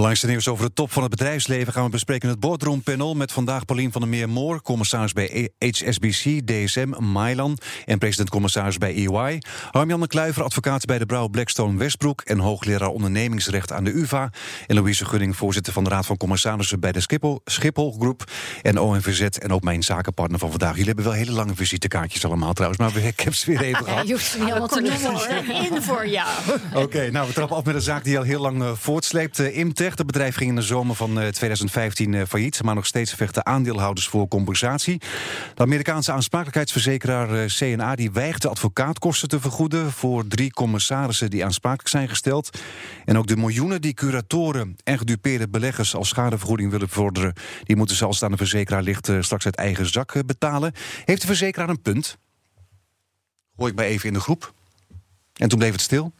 Belangrijkste nieuws over de top van het bedrijfsleven gaan we bespreken in het boardroompanel met vandaag Paulien van der Meer Moor, commissaris bij HSBC, DSM, Mylan en president-commissaris bij EY. Harm-Jan de Kluiver, advocaat bij de Brouw Blackstone Westbroek en hoogleraar ondernemingsrecht aan de UvA. En Louise Gunning, voorzitter van de Raad van Commissarissen bij de Schiphol, Schiphol Groep en ONVZ en ook mijn zakenpartner van vandaag. Jullie hebben wel hele lange visitekaartjes allemaal trouwens, maar ik heb ze weer even gehad. je hoeft ze niet allemaal te noemen In voor jou. Oké, nou we trappen af met een zaak die al heel lang uh, voortsleept. Uh, Imtech, het bedrijf ging in de zomer van 2015 uh, failliet, maar nog steeds vechten aandeelhouders voor compensatie. De Amerikaanse aansprakelijkheidsverzekeraar uh, CNA die weigert de advocaatkosten te vergoeden voor drie commissarissen die aansprakelijk zijn gesteld. En ook de miljoenen die curatoren en gedupeerde beleggers als schadevergoeding willen bevorderen, die moeten ze aan de verzekeraar uh, straks uit eigen zak betalen. Heeft de verzekeraar een punt? Hoor ik mij even in de groep. En toen bleef het stil.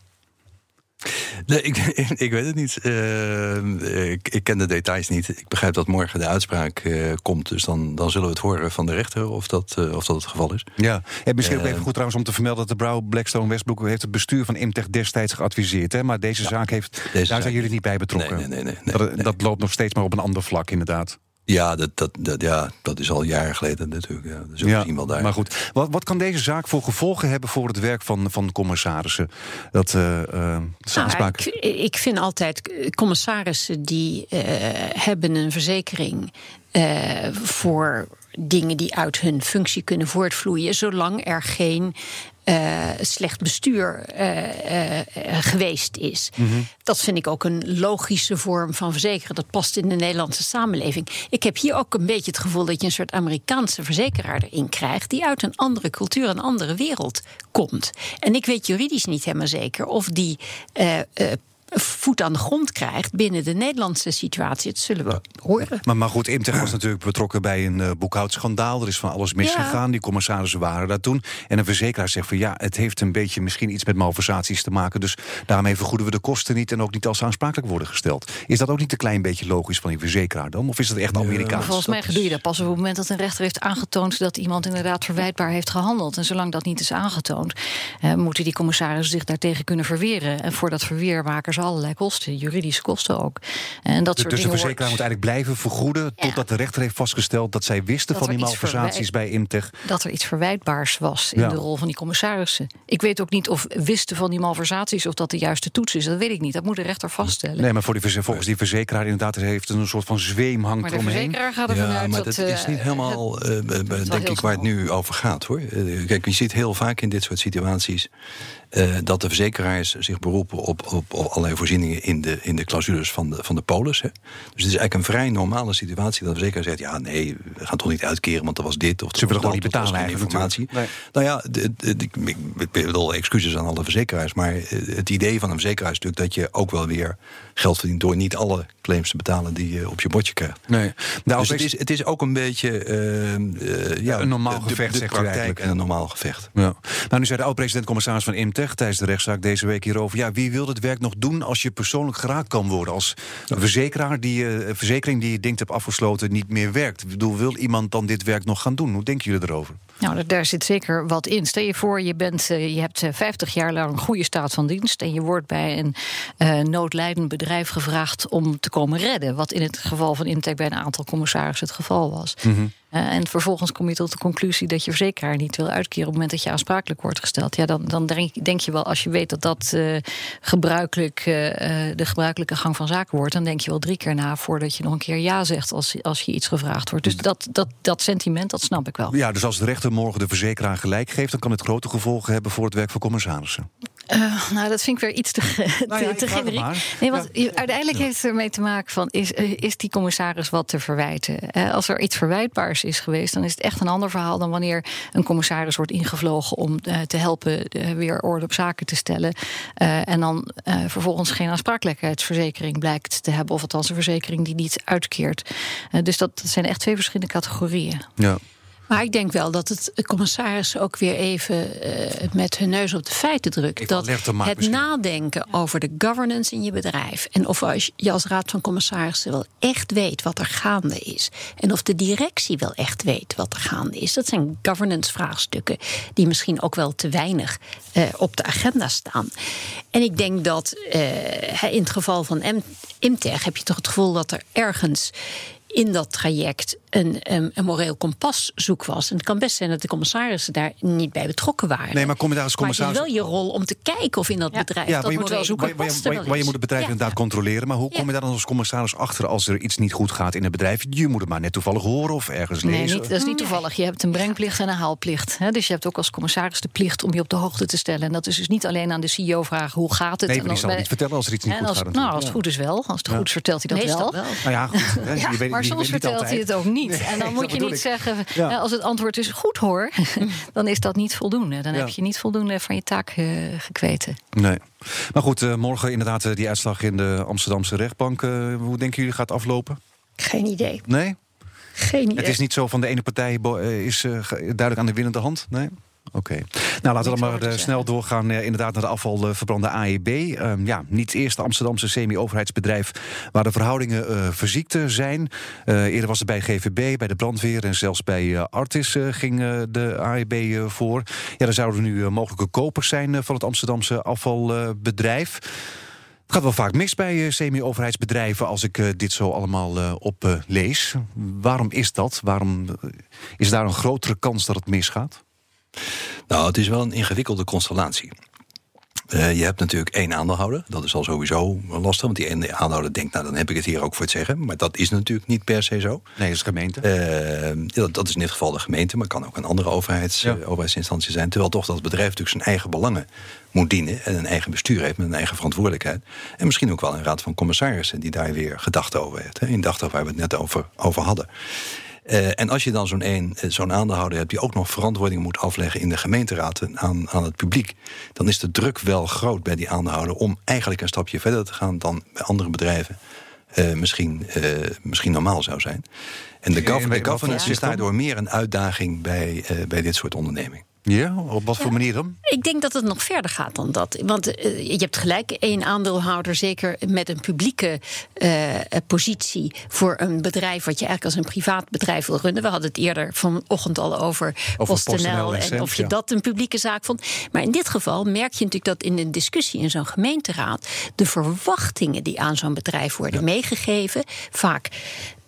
Nee, ik, ik weet het niet. Uh, ik, ik, ken de details niet. Ik begrijp dat morgen de uitspraak uh, komt. Dus dan, dan zullen we het horen van de rechter of dat, uh, of dat het geval is. Ja, en misschien ook even goed trouwens om te vermelden... dat de Brouw Blackstone Westbroek heeft het bestuur van Imtech destijds geadviseerd. Hè? Maar deze ja, zaak heeft, deze daar zaak zijn jullie niet bij betrokken. Nee, nee, nee, nee, dat, nee. dat loopt nog steeds maar op een ander vlak inderdaad. Ja dat, dat, dat, ja, dat is al jaren geleden natuurlijk. Ja, dus wel daar. Maar goed, wat, wat kan deze zaak voor gevolgen hebben voor het werk van, van commissarissen? Dat, uh, uh, nou, ik, ik, vind altijd, commissarissen die uh, hebben een verzekering voor dingen die uit hun functie kunnen voortvloeien, zolang er geen uh, slecht bestuur uh, uh, geweest is. Mm -hmm. Dat vind ik ook een logische vorm van verzekeren. Dat past in de Nederlandse samenleving. Ik heb hier ook een beetje het gevoel dat je een soort Amerikaanse verzekeraar erin krijgt, die uit een andere cultuur, een andere wereld komt. En ik weet juridisch niet helemaal zeker of die voet aan de grond krijgt binnen de Nederlandse situatie. Dat zullen we horen. Maar, maar goed, Imtech was natuurlijk betrokken bij een uh, boekhoudschandaal. Er is van alles misgegaan. Ja. Die commissarissen waren daar toen. En een verzekeraar zegt van ja, het heeft een beetje misschien iets met malversaties te maken. Dus daarmee vergoeden we de kosten niet en ook niet als ze aansprakelijk worden gesteld. Is dat ook niet een klein beetje logisch van die verzekeraar dan? Of is dat echt Amerikaans? Volgens mij doe je dat pas op het moment dat een rechter heeft aangetoond dat iemand inderdaad verwijtbaar heeft gehandeld. En zolang dat niet is aangetoond, uh, moeten die commissarissen zich daartegen kunnen verweren. En voor dat verweer maken ze allerlei kosten, juridische kosten ook. En dat dus soort de verzekeraar wordt... moet eigenlijk blijven vergoeden ja. totdat de rechter heeft vastgesteld dat zij wisten dat van die malversaties bij Imtech. Dat er iets verwijtbaars was in ja. de rol van die commissarissen. Ik weet ook niet of wisten van die malversaties of dat de juiste toets is. Dat weet ik niet. Dat moet de rechter vaststellen. Nee, maar voor die, volgens die verzekeraar inderdaad heeft een soort van zweem hangt maar de omheen. verzekeraar gaat ervan ja, uit maar dat... dat is niet helemaal, uh, uh, denk ik, waar het nu over gaat. hoor. Uh, kijk, je ziet heel vaak in dit soort situaties... Uh, dat de verzekeraars zich beroepen op, op, op allerlei voorzieningen in de, in de clausules van de, van de polis. Hè. Dus het is eigenlijk een vrij normale situatie dat de verzekeraar zegt: ja, nee, we gaan toch niet uitkeren, want er was dit of Ze willen gewoon niet betalen eigenlijk informatie. Nee. Nou ja, ik bedoel excuses aan alle verzekeraars, maar het idee van een verzekeraar is natuurlijk dat je ook wel weer geld verdient door niet alle claims te betalen die je op je bordje krijgt. Nee. Nou, dus het is, het is ook een beetje uh, uh, ja, een normaal de, gevecht, de, de praktijk en een normaal gevecht. Ja. Nou, nu zei de oud-president-commissaris van Imtech tijdens de rechtszaak deze week hierover. Ja, wie wil het werk nog doen als je persoonlijk geraakt kan worden? Als een verzekeraar die uh, verzekering die je denkt hebt afgesloten niet meer werkt. Ik bedoel, wil iemand dan dit werk nog gaan doen? Hoe denken jullie erover? Nou, daar zit zeker wat in. Stel je voor, je, bent, je hebt 50 jaar lang een goede staat van dienst... en je wordt bij een uh, noodlijdend bedrijf gevraagd om te komen redden. Wat in het geval van Imtech bij een aantal commissarissen het geval was. Mm -hmm. uh, en vervolgens kom je tot de conclusie dat je verzekeraar niet wil uitkeren... op het moment dat je aansprakelijk wordt gesteld. Ja, dan, dan denk, denk je wel, als je weet dat dat gebruikelijk, de gebruikelijke gang van zaken wordt... dan denk je wel drie keer na voordat je nog een keer ja zegt... als, als je iets gevraagd wordt. Dus dat, dat, dat sentiment, dat snap ik wel. Ja, dus als de rechter morgen de verzekeraar gelijk geeft... dan kan het grote gevolgen hebben voor het werk van commissarissen. Uh, nou, dat vind ik weer iets te, nou ja, te generiek. Nee, want ja. uiteindelijk ja. heeft het ermee te maken van... Is, is die commissaris wat te verwijten? Uh, als er iets verwijtbaars is geweest... dan is het echt een ander verhaal dan wanneer een commissaris wordt ingevlogen... om uh, te helpen weer orde op zaken te stellen. en dan vervolgens geen aansprakelijkheidsverzekering blijkt te hebben... of althans een verzekering die niet uitkeert. dus dat, dat zijn echt twee verschillende categorieën. Ja. Maar ik denk wel dat het commissaris ook weer even uh, met hun neus op de feiten drukt. dat het nadenken over de governance in je bedrijf. En of als je als raad van commissarissen wel echt weet wat er gaande is. En of de directie wel echt weet wat er gaande is. Dat zijn governance vraagstukken die misschien ook wel te weinig uh, op de agenda staan. En ik denk dat uh, in het geval van Imtech heb je toch het gevoel dat er ergens in dat traject een, een, een, moreel kompas zoek was. En het kan best zijn dat de commissarissen daar niet bij betrokken waren. Nee, maar kom je daar als commissaris... Maar het is wel je rol om te kijken of in dat bedrijf ja, dat je zoeken kompas Maar, maar je moet het bedrijf inderdaad controleren. Maar hoe kom je daar dan als commissaris achter als er iets niet goed gaat in het bedrijf? Je moet het maar net toevallig horen of ergens lezen. Nee, niet, dat is niet toevallig. Je hebt een brengplicht en een haalplicht. Hè? Dus je hebt ook als commissaris de plicht om je op de hoogte te stellen. En dat is dus niet alleen aan de CEO vragen hoe gaat het. Nee, maar die zal niet vertellen als er iets niet goed gaat. Nou, als het goed is wel. Als het goed is vertelt hij dat wel. Nou ja, goed. Maar soms vertelt hij het ook niet. En dan moet je niet zeggen, als het antwoord is goed hoor, dan is dat niet voldoende. Dan heb je niet voldoende van je taak uh, gekweten. Nee. Maar goed, uh, morgen inderdaad uh, die uitslag in de Amsterdamse rechtbank. hoe denken jullie gaat aflopen? Geen idee. Nee? Geen idee. Het is niet zo van de ene partij is duidelijk aan de winnende hand? Nee? Oké. Nou, laten we dan maar uh, snel doorgaan uh, inderdaad naar de afvalverbrande AEB. Uh, ja, niet het eerste Amsterdamse semi-overheidsbedrijf waar de verhoudingen uh, verziekt zijn. eerder was het bij GVB, bij de brandweer en zelfs bij Artis ging de AEB voor. Ja, er zouden nu mogelijke kopers zijn van het Amsterdamse afvalbedrijf. Het gaat wel vaak mis bij semi-overheidsbedrijven als ik dit zo allemaal oplees. Waarom is dat? Waarom is daar een grotere kans dat het misgaat? Nou, het is wel een ingewikkelde constellatie. Uh, je hebt natuurlijk één aandeelhouder. Dat is al sowieso lastig. Want die ene aandeelhouder denkt, nou dan heb ik het hier ook voor het zeggen. Maar dat is natuurlijk niet per se zo. Nee, dat is de gemeente. Uh, dat, dat, is in dit geval de gemeente. Maar kan ook een andere overheids, ja. uh, overheidsinstantie zijn. Terwijl toch dat bedrijf natuurlijk zijn eigen belangen moet dienen. En een eigen bestuur heeft met een eigen verantwoordelijkheid. En misschien ook wel een raad van commissarissen die daar weer gedachten over heeft. Hè, indachtig waar we het net over, over hadden. Uh, en als je dan zo'n een, eh, zo'n aandeelhouder hebt die ook nog verantwoording moet afleggen in de gemeenteraad aan, aan het publiek, dan is de druk wel groot bij die aandeelhouder om eigenlijk een stapje verder te gaan dan bij andere bedrijven. Uh, misschien, uh, misschien normaal zou zijn. En de, gov de governance is daardoor meer een uitdaging bij, bij dit soort ondernemingen. Ja, op wat voor manier dan? Ik denk dat het nog verder gaat dan dat. Want uh, je hebt gelijk, één aandeelhouder, zeker met een publieke uh, positie voor een bedrijf wat je eigenlijk als een privaat bedrijf wil runnen. We hadden het eerder vanochtend al over, over PostNL en, en of je ja. dat een publieke zaak vond. Maar in dit geval merk je natuurlijk dat in een discussie in zo'n gemeenteraad de verwachtingen die aan zo'n bedrijf worden ja. meegegeven vaak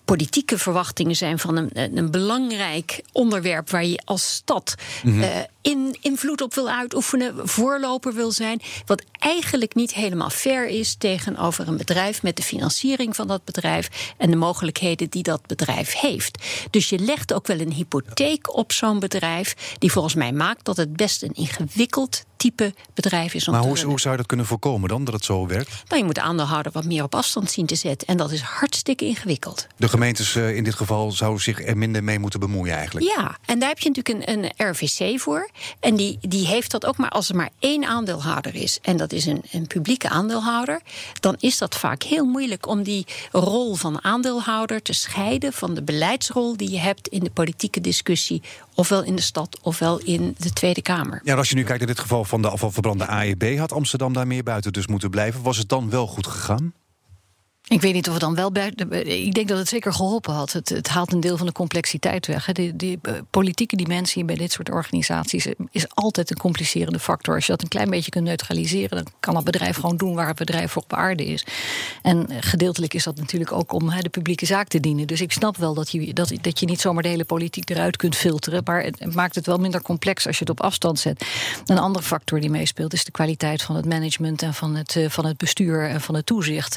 politieke verwachtingen zijn van een, een belangrijk onderwerp waar je als stad mm -hmm. uh, in, invloed op wil uitoefenen, voorloper wil zijn. Wat eigenlijk niet helemaal fair is tegenover een bedrijf met de financiering van dat bedrijf en de mogelijkheden die dat bedrijf heeft. Dus je legt ook wel een hypotheek op zo'n bedrijf, die volgens mij maakt dat het best een ingewikkeld type bedrijf is. Om maar hoe, hoe, zou je dat kunnen voorkomen dan, dat het zo werkt? Nou, je moet de aandeelhouder wat meer op afstand zien te zetten. En dat is hartstikke ingewikkeld. De gemeentes uh, in dit geval zouden zich er minder mee moeten bemoeien eigenlijk? Ja, en daar heb je natuurlijk een, een RVC voor. En die, die heeft dat ook maar als er maar één aandeelhouder is. En dat is een, een publieke aandeelhouder. Dan is dat vaak heel moeilijk om die rol van aandeelhouder te scheiden van de beleidsrol die je hebt in de politieke discussie. Ofwel in de stad, ofwel in de Tweede Kamer. Ja, als je nu kijkt naar dit geval van de afvalverbrande AEB, had Amsterdam daar meer buiten dus moeten blijven. Was het dan wel goed gegaan? Ik weet niet of het dan wel. Ik denk dat het zeker geholpen had. Het, het haalt een deel van de complexiteit weg. Die, die uh, politieke dimensie bij dit soort organisaties is altijd een complicerende factor. Als je dat een klein beetje kunt neutraliseren, dan kan het bedrijf gewoon doen waar het bedrijf voor op aarde is. En gedeeltelijk is dat natuurlijk ook om de publieke zaak te dienen. Dus ik snap wel dat je, dat, dat je niet zomaar de hele politiek eruit kunt filteren. Maar het maakt het wel minder complex als je het op afstand zet. Een andere factor die meespeelt is de kwaliteit van het management en van het, uh, van het bestuur en van het toezicht.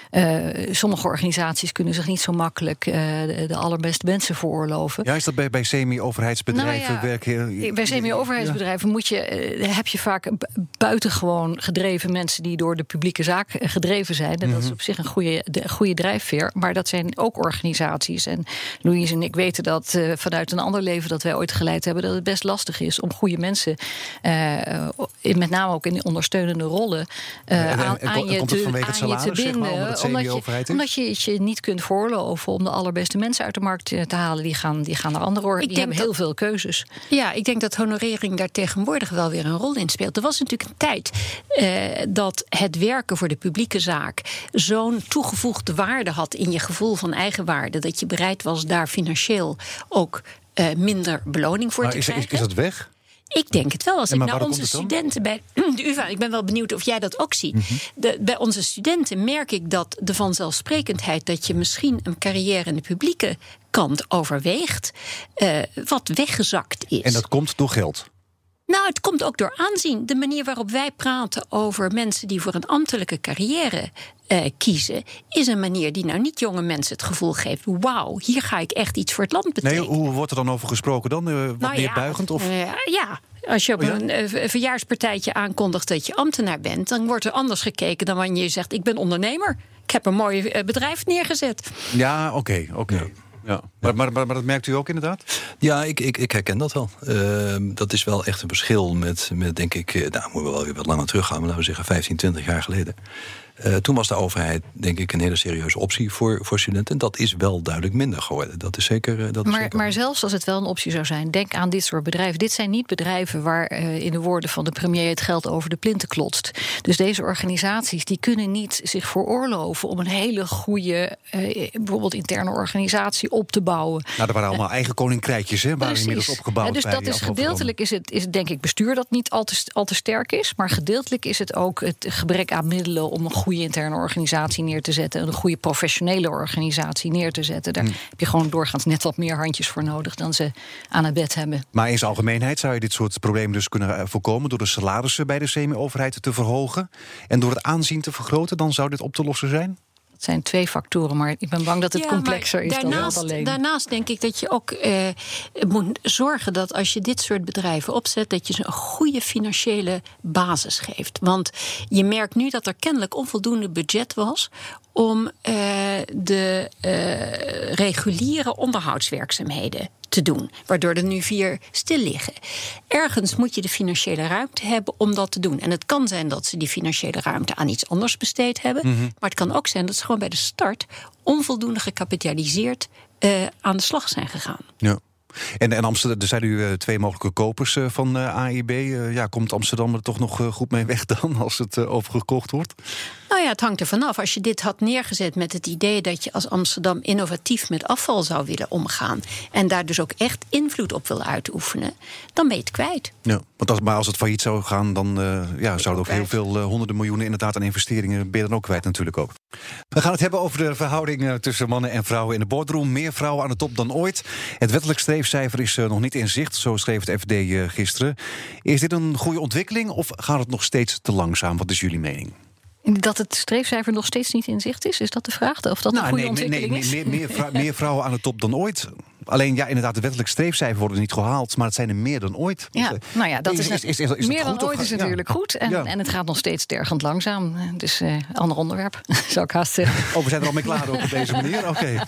uh, sommige organisaties kunnen zich niet zo makkelijk uh, de, de, allerbeste mensen veroorloven. Ja, is dat bij, bij semi-overheidsbedrijven nou ja, werken? Bij semi-overheidsbedrijven ja. moet je, uh, heb je vaak buitengewoon gedreven mensen die door de publieke zaak gedreven zijn. En mm -hmm. dat is op zich een goede, de, goede drijfveer. Maar dat zijn ook organisaties. En Louise en ik weten dat vanuit een ander leven dat wij ooit geleid hebben, dat het best lastig is om goede mensen, in, met name ook in de ondersteunende rollen, aan, aan, je te, aan je te binden. Omdat, je, omdat je het je niet kunt voorloven om de allerbeste mensen uit de markt te halen. Die gaan, die gaan naar andere oren. Die hebben heel veel keuzes. Ja, ik denk dat honorering daar tegenwoordig wel weer een rol in speelt. Er was natuurlijk een tijd uh, dat het werken voor de publieke zaak zo'n toegevoegde waarde had in je gevoel van eigenwaarde. Dat je bereid was daar financieel ook uh, minder beloning voor maar te is, krijgen. Is, is dat weg? Ik denk het wel. Als ik naar onze studenten bij de UvA, ik ben wel benieuwd of jij dat ook ziet. Mm -hmm. de, bij onze studenten merk ik dat de vanzelfsprekendheid dat je misschien een carrière in de publieke kant overweegt, uh, wat weggezakt is. En dat komt door geld. Nou, het komt ook door aanzien. De manier waarop wij praten over mensen die voor een ambtelijke carrière uh, kiezen, is een manier die nou niet jonge mensen het gevoel geeft: wauw, hier ga ik echt iets voor het land betekenen. Nee, hoe wordt er dan over gesproken dan? Uh, wat nou, meer ja, buigend? Of? Uh, ja. Als je op Oh een verjaarspartijtje aankondigt dat je ambtenaar bent, dan wordt er anders gekeken dan wanneer je zegt: Ik ben ondernemer. Ik heb een mooi eh, bedrijf neergezet. Ja, oké, oké. Ja. Ja. Maar, maar, maar, maar, dat merkt u ook inderdaad? Ja, ik, ik, ik herken dat wel. Uh, dat is wel echt een verschil met, met denk ik, nou moeten we wel weer wat langer teruggaan, maar laten we zeggen 15, 20 jaar geleden. Uh, toen was de overheid, denk ik, een hele serieuze optie voor, voor studenten. En dat is wel duidelijk minder geworden. Dat is zeker. Uh, dat maar, is zeker maar zelfs als het wel een optie zou zijn, denk aan dit soort bedrijven. Dit zijn niet bedrijven waar uh, in de woorden van de premier het geld over de plinten klotst. Dus deze organisaties die kunnen niet zich veroorloven om een hele goede, bijvoorbeeld interne organisatie op te bouwen. Nou, er waren allemaal eigen koninkrijkjes, hè, waren inmiddels opgebouwd. Ja, dus bij dat is gedeeltelijk is het, is het denk ik bestuur dat niet al te, al te sterk is. Maar gedeeltelijk is het ook het gebrek aan middelen om een goede interne organisatie neer te zetten. Een goede professionele organisatie neer te zetten. Daar hm. heb je gewoon doorgaans net wat meer handjes voor nodig dan ze aan het bed hebben. Maar in zijn algemeenheid zou je dit soort problemen dus kunnen voorkomen door de salarissen bij de semi-overheid te verhogen en door het aanzien te vergroten. Dan zou dit op te lossen zijn? Het zijn twee factoren, maar ik ben bang dat het ja, complexer is daarnaast, dan dat alleen. Daarnaast denk ik dat je ook eh, moet zorgen dat als je dit soort bedrijven opzet, dat je ze een goede financiële basis geeft. Want je merkt nu dat er kennelijk onvoldoende budget was om uh, de uh, reguliere onderhoudswerkzaamheden te doen, waardoor er nu vier stil liggen. Ergens moet je de financiële ruimte hebben om dat te doen. En het kan zijn dat ze die financiële ruimte aan iets anders besteed hebben, Mhm. maar het kan ook zijn dat ze gewoon bij de start onvoldoende gecapitaliseerd uh, aan de slag zijn gegaan. Ja. En, en Amsterdam, er zijn nu uh, twee mogelijke kopers uh, van uh, AIB. ja, komt Amsterdam er toch nog goed mee weg dan als het overgekocht wordt? Nou ja, het hangt er vanaf. Als je dit had neergezet met het idee dat je als Amsterdam innovatief met afval zou willen omgaan. en daar dus ook echt invloed op wil uitoefenen, dan ben je het kwijt. Ja, want als, maar als het failliet zou gaan, dan ja, zouden ook heel veel honderden miljoenen inderdaad aan investeringen. ben je dan ook kwijt natuurlijk ook. We gaan het hebben over de verhouding tussen mannen en vrouwen in de boardroom. Meer vrouwen aan de top dan ooit. Het wettelijk streefcijfer is nog niet in zicht, zo schreef het FD gisteren. Is dit een goede ontwikkeling of gaat het nog steeds te langzaam? Wat is jullie mening? Dat het streefcijfer nog steeds niet in zicht is, is dat de vraag? Of dat nou, een goede nee, ontwikkeling nee, is? Meer, meer, vrou meer, vrouwen aan de top dan ooit. Alleen ja, inderdaad, de wettelijk streefcijfer worden niet gehaald, maar het zijn er meer dan ooit. Ja, nou ja, dat is, is, is, is meer dan ooit is natuurlijk goed. En, en het gaat nog steeds tergend langzaam. Dus uh, ander onderwerp, zou ik haast zeggen. Oh, we zijn er al mee klaar op deze manier? Oké.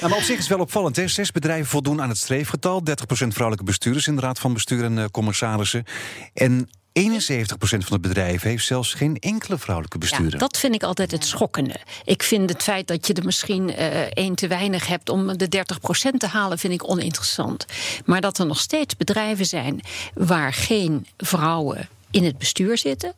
Maar op zich is het wel opvallend. Hè? Zes bedrijven voldoen aan het streefgetal. 30% vrouwelijke bestuurders in de Raad van Bestuur en uh, commissarissen. En 71% van de bedrijven heeft zelfs geen enkele vrouwelijke bestuurder. Ja, dat vind ik altijd het schokkende. Ik vind het feit dat je er misschien uh, één te weinig hebt om de 30% te halen, vind ik oninteressant. Maar dat er nog steeds bedrijven zijn waar geen vrouwen in het bestuur zitten.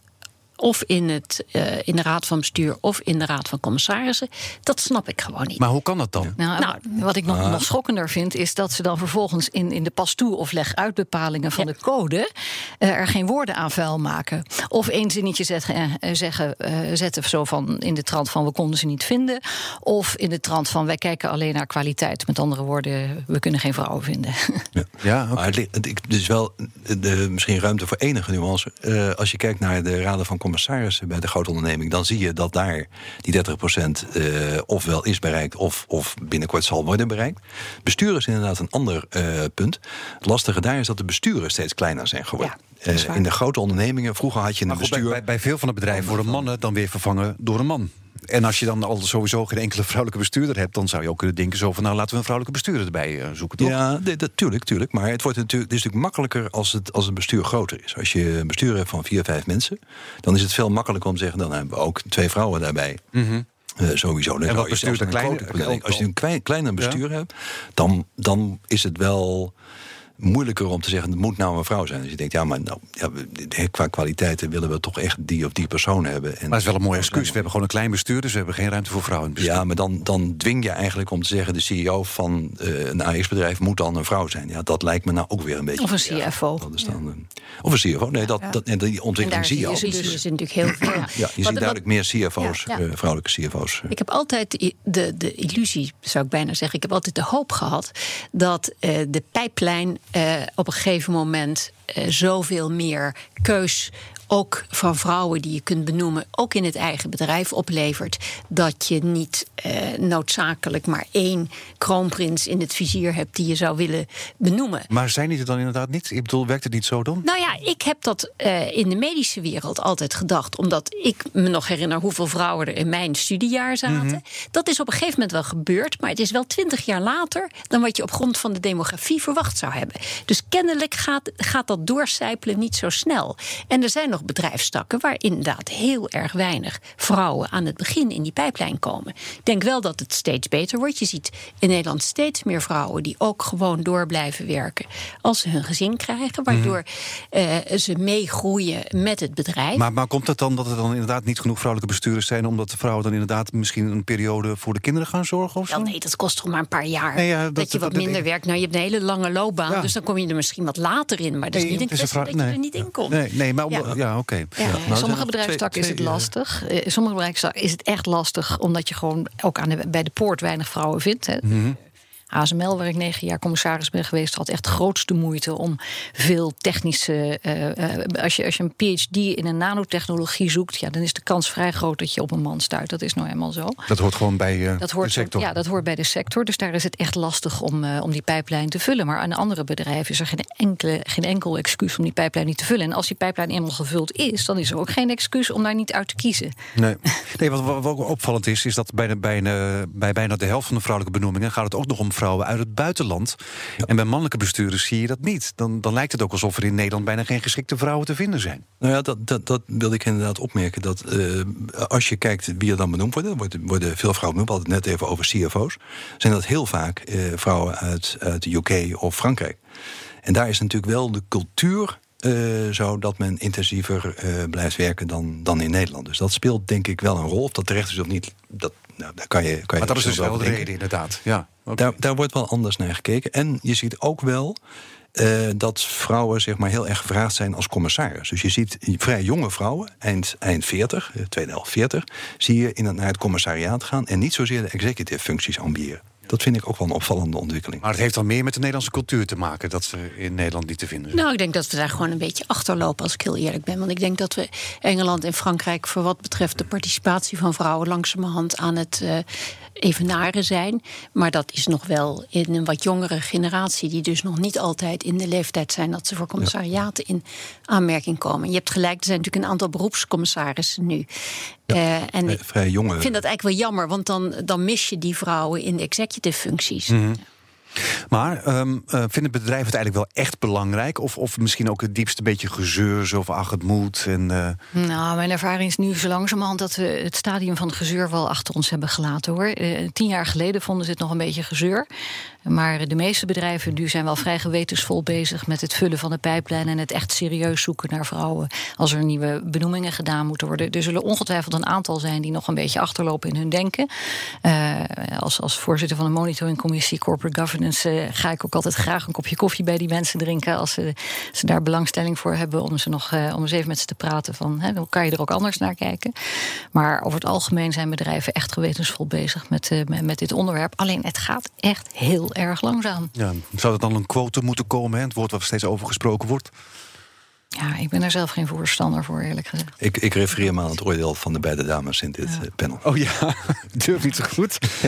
Of in, het, uh, in de raad van bestuur of in de raad van commissarissen. Dat snap ik gewoon niet. Maar hoe kan dat dan? Nou, nou wat ik nog, ah. nog, schokkender vind, is dat ze dan vervolgens in, in de pas toe of leg uit bepalingen van ja. de code uh, er geen woorden aan vuil maken. Of één zinnetje zetten, uh, zeggen, zetten zo van in de trant van we konden ze niet vinden. Of in de trant van wij kijken alleen naar kwaliteit. Met andere woorden, we kunnen geen vrouwen vinden. Ja, ja okay. maar het, is wel de, misschien ruimte voor enige nuance. als je kijkt naar de raden van commissarissen bij de grote onderneming, dan zie je dat daar die 30% uh, ofwel is bereikt of, of binnenkort zal worden bereikt. Bestuur is inderdaad een ander uh, punt. Het lastige daar is dat de besturen steeds kleiner zijn geworden. Ja, uh, in de grote ondernemingen, vroeger had je een maar goed, bestuur. Bij, bij, veel van de bedrijven worden mannen dan weer vervangen door een man. En als je dan al sowieso geen enkele vrouwelijke bestuurder hebt, dan zou je ook kunnen denken: zo van nou laten we een vrouwelijke bestuurder erbij uh, zoeken. Toch? Ja, natuurlijk, tuurlijk. Maar het, wordt natuurlijk, het is natuurlijk makkelijker als het, als het bestuur groter is. Als je een bestuur hebt van vier, vijf mensen, dan is het veel makkelijker om te zeggen: dan hebben we ook twee vrouwen daarbij. Mm -hmm. Uh, sowieso. En wat bestuur kleine, Als je een klein, kleiner bestuur hebt, dan, dan is het wel moeilijker om te zeggen, het moet nou een vrouw zijn. Dus je denkt, ja, maar nou, ja, qua kwaliteiten willen we toch echt die of die persoon hebben. En maar dat is wel een mooie excuus. We hebben gewoon een klein bestuur, dus we hebben geen ruimte voor vrouwen. Ja, maar dan, dan dwing je eigenlijk om te zeggen, de CEO van uh, een AX-bedrijf moet dan een vrouw zijn. Ja, dat lijkt me nou ook weer een beetje. Of een CFO. dat is dan, of een CFO. Nee, dat, dat, en die ontwikkeling zie je al. Dus is natuurlijk heel veel. Ja, je ziet duidelijk meer CFO's, uh, vrouwelijke CFO's. Ik heb altijd de, de illusie, zou ik bijna zeggen, ik heb altijd de hoop gehad dat de pijplijn op een gegeven moment uh, zoveel meer keus ook van vrouwen die je kunt benoemen, ook in het eigen bedrijf oplevert. Dat je niet eh, noodzakelijk maar één kroonprins in het vizier hebt die je zou willen benoemen. Maar zijn die er dan inderdaad niet? Ik bedoel, werkt het niet zo dan? Nou ja, ik heb dat uh, in de medische wereld altijd gedacht, omdat ik me nog herinner hoeveel vrouwen er in mijn studiejaar zaten. Mhm. Dat is op een gegeven moment wel gebeurd, maar het is wel twintig jaar later dan wat je op grond van de demografie verwacht zou hebben. Dus kennelijk gaat, gaat dat doorcijpelen niet zo snel. En er zijn nog bedrijfstakken waar inderdaad heel erg weinig vrouwen aan het begin in die pijplijn komen. Ik denk wel dat het steeds beter wordt. Je ziet in Nederland steeds meer vrouwen die ook gewoon door blijven werken als ze hun gezin krijgen, waardoor uh, ze meegroeien met het bedrijf. Maar, maar komt het dan dat er dan inderdaad niet genoeg vrouwelijke bestuurders zijn, omdat de vrouwen dan inderdaad misschien een periode voor de kinderen gaan zorgen? Of zo? Nee, dat kost toch maar een paar jaar. Nee, ja, dat, dat, je wat minder werkt. Nou, je hebt een hele lange loopbaan, dus dan kom je er misschien wat later in. Maar dat is niet een kwestie dat je er niet in komt. Nee, nee maar ja, ja oké. Ja, nou, sommige bedrijfstakken is het lastig. In sommige bedrijfstakken is het echt lastig, omdat je gewoon ook aan de, bij de poort weinig vrouwen vindt. Hè. Mm ASML, waar ik negen jaar commissaris ben geweest, had echt grootste moeite om veel technische. Uh, als, je, als je een PhD in een nanotechnologie zoekt, ja, dan is de kans vrij groot dat je op een man stuit. Dat is nou helemaal zo. Dat hoort gewoon bij uh, dat hoort, de sector. Ja, dat hoort bij de sector. Dus daar is het echt lastig om, uh, om die pijplijn te vullen. Maar aan andere bedrijven is er geen, enkele, geen enkel excuus om die pijplijn niet te vullen. En als die pijplijn eenmaal gevuld is, dan is er ook geen excuus om daar niet uit te kiezen. Nee, nee wat, wat ook opvallend is, is dat bij, de, bij, bij bijna de helft van de vrouwelijke benoemingen gaat het ook nog om vrouwen uit het buitenland. En bij mannelijke bestuurders zie je dat niet. Dan, dan lijkt het ook alsof er in Nederland bijna geen geschikte vrouwen te vinden zijn. Nou ja, dat, dat, dat wilde ik inderdaad opmerken. Dat uh, als je kijkt wie er dan benoemd worden, worden, worden veel vrouwen benoemd. We hadden het net even over CFO's. Zijn dat heel vaak uh, vrouwen uit, uit de UK of Frankrijk. En daar is natuurlijk wel de cultuur uh, zo dat men intensiever uh, blijft werken dan, dan in Nederland. Dus dat speelt denk ik wel een rol. Of dat terecht is of niet, dat, nou, daar kan je, kan je Maar dat is dus wel de reden, inderdaad. Ja, daar, daar wordt wel anders naar gekeken. En je ziet ook wel uh, dat vrouwen zeg maar, heel erg gevraagd zijn als commissaris. Dus je ziet vrij jonge vrouwen, eind, eind 40, tweede helft 40, zie je in het, naar het commissariaat gaan en niet zozeer de executive functies ambiëren. Dat vind ik ook wel een opvallende ontwikkeling. Maar het heeft dan meer met de Nederlandse cultuur te maken dat ze in Nederland niet te vinden zijn. Nou, ik denk dat we daar gewoon een beetje achterlopen, als ik heel eerlijk ben. Want ik denk dat we Engeland en Frankrijk, voor wat betreft de participatie van vrouwen, langzamerhand aan het uh, evenaren zijn. Maar dat is nog wel in een wat jongere generatie, die dus nog niet altijd in de leeftijd zijn dat ze voor commissariaten in aanmerking komen. Je hebt gelijk, er zijn natuurlijk een aantal beroepscommissarissen nu. Ja, uh, en vrij jonge. Ik vind dat eigenlijk wel jammer, want dan, dan mis je die vrouwen in de executive functies. Mm -hmm. Maar um, uh, vindt het bedrijf het eigenlijk wel echt belangrijk? Of, of misschien ook het diepste beetje gezeur, zo van ach, het moet? En, uh... Nou, mijn ervaring is nu zo langzamerhand dat we het stadium van het gezeur wel achter ons hebben gelaten hoor. Uh, tien jaar geleden vonden ze het nog een beetje gezeur. Maar de meeste bedrijven nu zijn wel vrij gewetensvol bezig met het vullen van de pijplijn en het echt serieus zoeken naar vrouwen. Als er nieuwe benoemingen gedaan moeten worden. Er zullen ongetwijfeld een aantal zijn die nog een beetje achterlopen in hun denken. Uh, als, als voorzitter van de monitoringcommissie Corporate Governance uh, ga ik ook altijd graag een kopje koffie bij die mensen drinken. Als ze, ze daar belangstelling voor hebben om ze nog uh, om eens even met ze te praten. Van, hè, kan je er ook anders naar kijken. Maar over het algemeen zijn bedrijven echt gewetensvol bezig met, met dit onderwerp. Alleen het gaat echt heel erg langzaam. Ja, zou er dan een quote moeten komen, hè? het woord waar steeds over gesproken wordt? Ja, ik ben daar zelf geen voorstander voor, eerlijk gezegd. Ik, ik refereer me aan het oordeel van de beide dames in dit ja. Eh, panel. Oh ja, durf niet zo goed.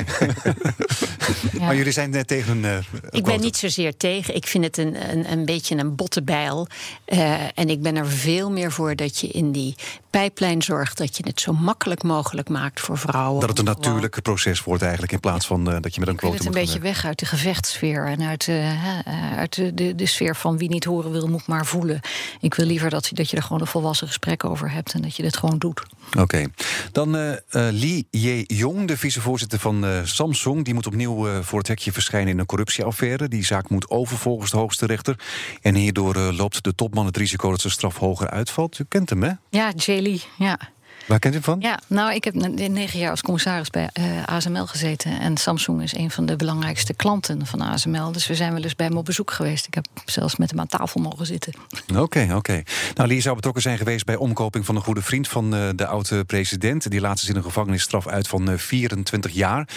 ja. Maar jullie zijn uh, tegen een. Uh, ik ben niet zozeer tegen. Ik vind het een, een, een beetje een botte bijl. Uh, en ik ben er veel meer voor dat je in die pijplijn zorgt dat je het zo makkelijk mogelijk maakt voor vrouwen. Dat het een natuurlijk proces wordt eigenlijk in plaats van uh, dat je met een quote moet. Het een beetje weg uit de gevechtssfeer en uit, uh, uit de, de, de, sfeer van wie niet horen wil, moet maar voelen. Ik wil liever dat, dat je er gewoon een volwassen gesprek over hebt en dat je dit gewoon doet. Oké. Dan uh, Lee Jae-jong, de vicevoorzitter van uh, Samsung. Die moet opnieuw voor het hekje verschijnen in een corruptieaffaire. Die zaak moet over volgens de hoogste rechter. En hierdoor loopt de topman het risico dat zijn straf hoger uitvalt. U kent hem, hè? Ja, Jay Lee, ja. Waar kent u van? Ja, nou, ik heb negen jaar als commissaris bij uh, eh, ASML gezeten. En Samsung is een van de belangrijkste klanten van ASML. Dus we zijn wel eens bij hem op bezoek geweest. Ik heb zelfs met hem aan tafel mogen zitten. Oké, oké. Nou, Lee zou betrokken zijn geweest bij omkoping van een goede vriend van uh, de oude president. Die laatst in een gevangenisstraf uit van uh, eh, 24 jaar.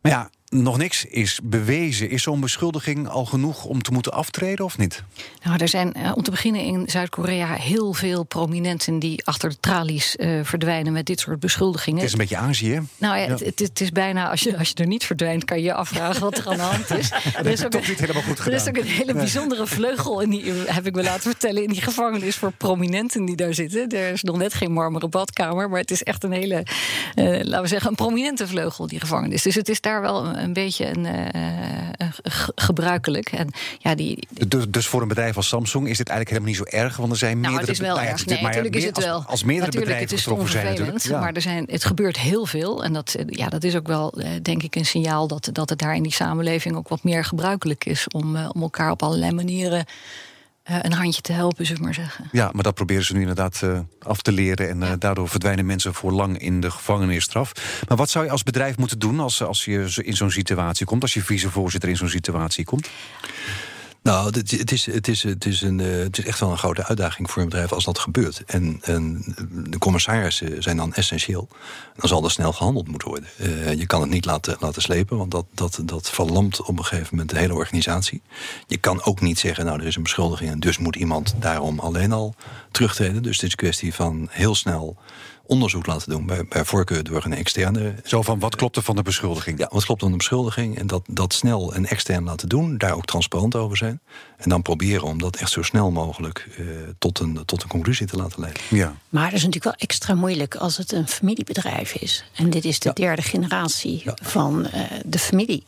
Maar ja, nog niks is bewezen. Is zo'n beschuldiging al genoeg om te moeten aftreden of niet? Nou, er zijn uh, om te beginnen in Zuid-Korea heel veel prominenten die achter de tralies uh, verdwijnen met dit soort beschuldigingen. Het is een beetje Azië. Nou ja, Het, het, is bijna als je, als je er niet verdwijnt, kan je je afvragen wat er aan de hand is. dat is toch niet helemaal goed gedaan. Er is ook een hele bijzondere vleugel in die, heb ik me laten vertellen, in die gevangenis voor prominenten die daar zitten. Er is nog net geen marmeren badkamer, maar het is echt een hele, uh, laten we zeggen, een prominente vleugel die gevangenis. Dus het is daar wel een beetje een, uh, gebruikelijk. En, ja, die, dus, dus voor een bedrijf als Samsung is dit eigenlijk helemaal niet zo erg, want er zijn nou, meerdere het is wel erg. Nee, natuurlijk is het wel. Als, als meerdere natuurlijk, bedrijven getroffen zijn, natuurlijk. Ja. Maar er zijn, het gebeurt heel veel. En dat, ja, dat is ook wel, denk ik, een signaal dat, dat het daar in die samenleving ook wat meer gebruikelijk is om, om elkaar op allerlei manieren eh, een handje te helpen, zullen we maar zeggen. Ja, maar dat proberen ze nu inderdaad uh, af te leren. En uh, daardoor verdwijnen mensen voor lang in de gevangenisstraf. Maar wat zou je als bedrijf moeten doen als, als je in zo'n situatie komt? Als je vicevoorzitter in zo'n situatie komt? Nou, het, is, het, is, het, is een, het is echt wel een grote uitdaging voor een bedrijf als dat gebeurt. En, en de commissarissen zijn dan essentieel. Dan zal er snel gehandeld moeten worden. Uh, je kan het niet laten, laten slepen, want dat, dat, dat verlamt op een gegeven moment de hele organisatie. Je kan ook niet zeggen, nou, er is een beschuldiging en dus moet iemand daarom alleen al terugtreden. Dus het is een kwestie van heel snel onderzoek laten doen. Bij, bij voorkeur door een externe. Zo van wat klopt er van de beschuldiging? Ja, wat klopt van de beschuldiging? En dat, dat snel en extern laten doen. Daar ook transparant over zijn. En dan proberen om dat echt zo snel mogelijk uh, tot, een, tot een conclusie te laten leiden. Ja. Maar het is natuurlijk wel extra moeilijk als het een familiebedrijf is. En dit is de ja. derde generatie ja. van uh, de familie.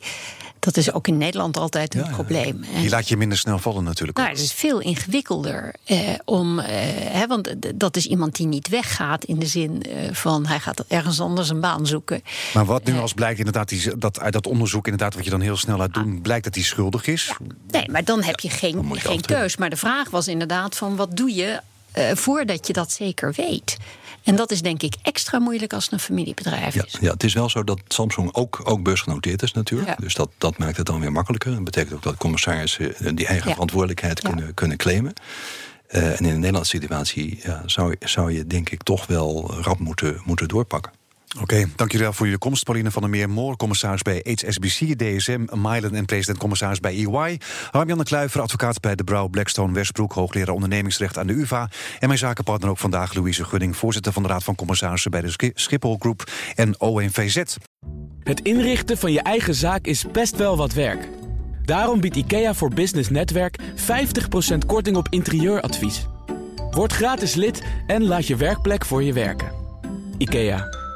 Dat is ook in Nederland altijd een ja, probleem. Die laat je minder snel vallen natuurlijk. Nou, het is veel ingewikkelder eh, om, eh, hè, want dat is iemand die niet weggaat in de zin eh, van hij gaat ergens anders een baan zoeken. Maar wat nu als blijkt inderdaad die, dat uit dat onderzoek inderdaad wat je dan heel snel laat doen, blijkt dat hij schuldig is? Ja. Nee, maar dan heb je geen, geen keus. Maar de vraag was inderdaad van wat doe je uh, voordat je dat zeker weet. En dat is denk ik extra moeilijk als het een familiebedrijf ja, is. Ja, het is wel zo dat Samsung ook, ook beursgenoteerd is natuurlijk. Ja. Dus dat, dat maakt het dan weer makkelijker. Dat betekent ook dat commissarissen die eigen ja. verantwoordelijkheid kunnen, kunnen claimen. Uh, en in de Nederlandse situatie zou, zou je denk ik toch wel rap moeten, moeten doorpakken. Oké, okay, dank jullie wel voor jullie komst. Pauline van der Meer, Moor, commissaris bij HSBC, DSM, Mylen en president-commissaris bij EY. Harm-Jan de Kluiver, advocaat bij de Brouw Blackstone Westbroek, hoogleraar ondernemingsrecht aan de UvA. En mijn zakenpartner ook vandaag, Louise Gunning, voorzitter van de Raad van Commissarissen bij de Schiphol Groep en ONVZ. Het inrichten van je eigen zaak is best wel wat werk. Daarom biedt IKEA voor Business Netwerk 50% korting op interieuradvies. Word gratis lid en laat je werkplek voor je werken. IKEA.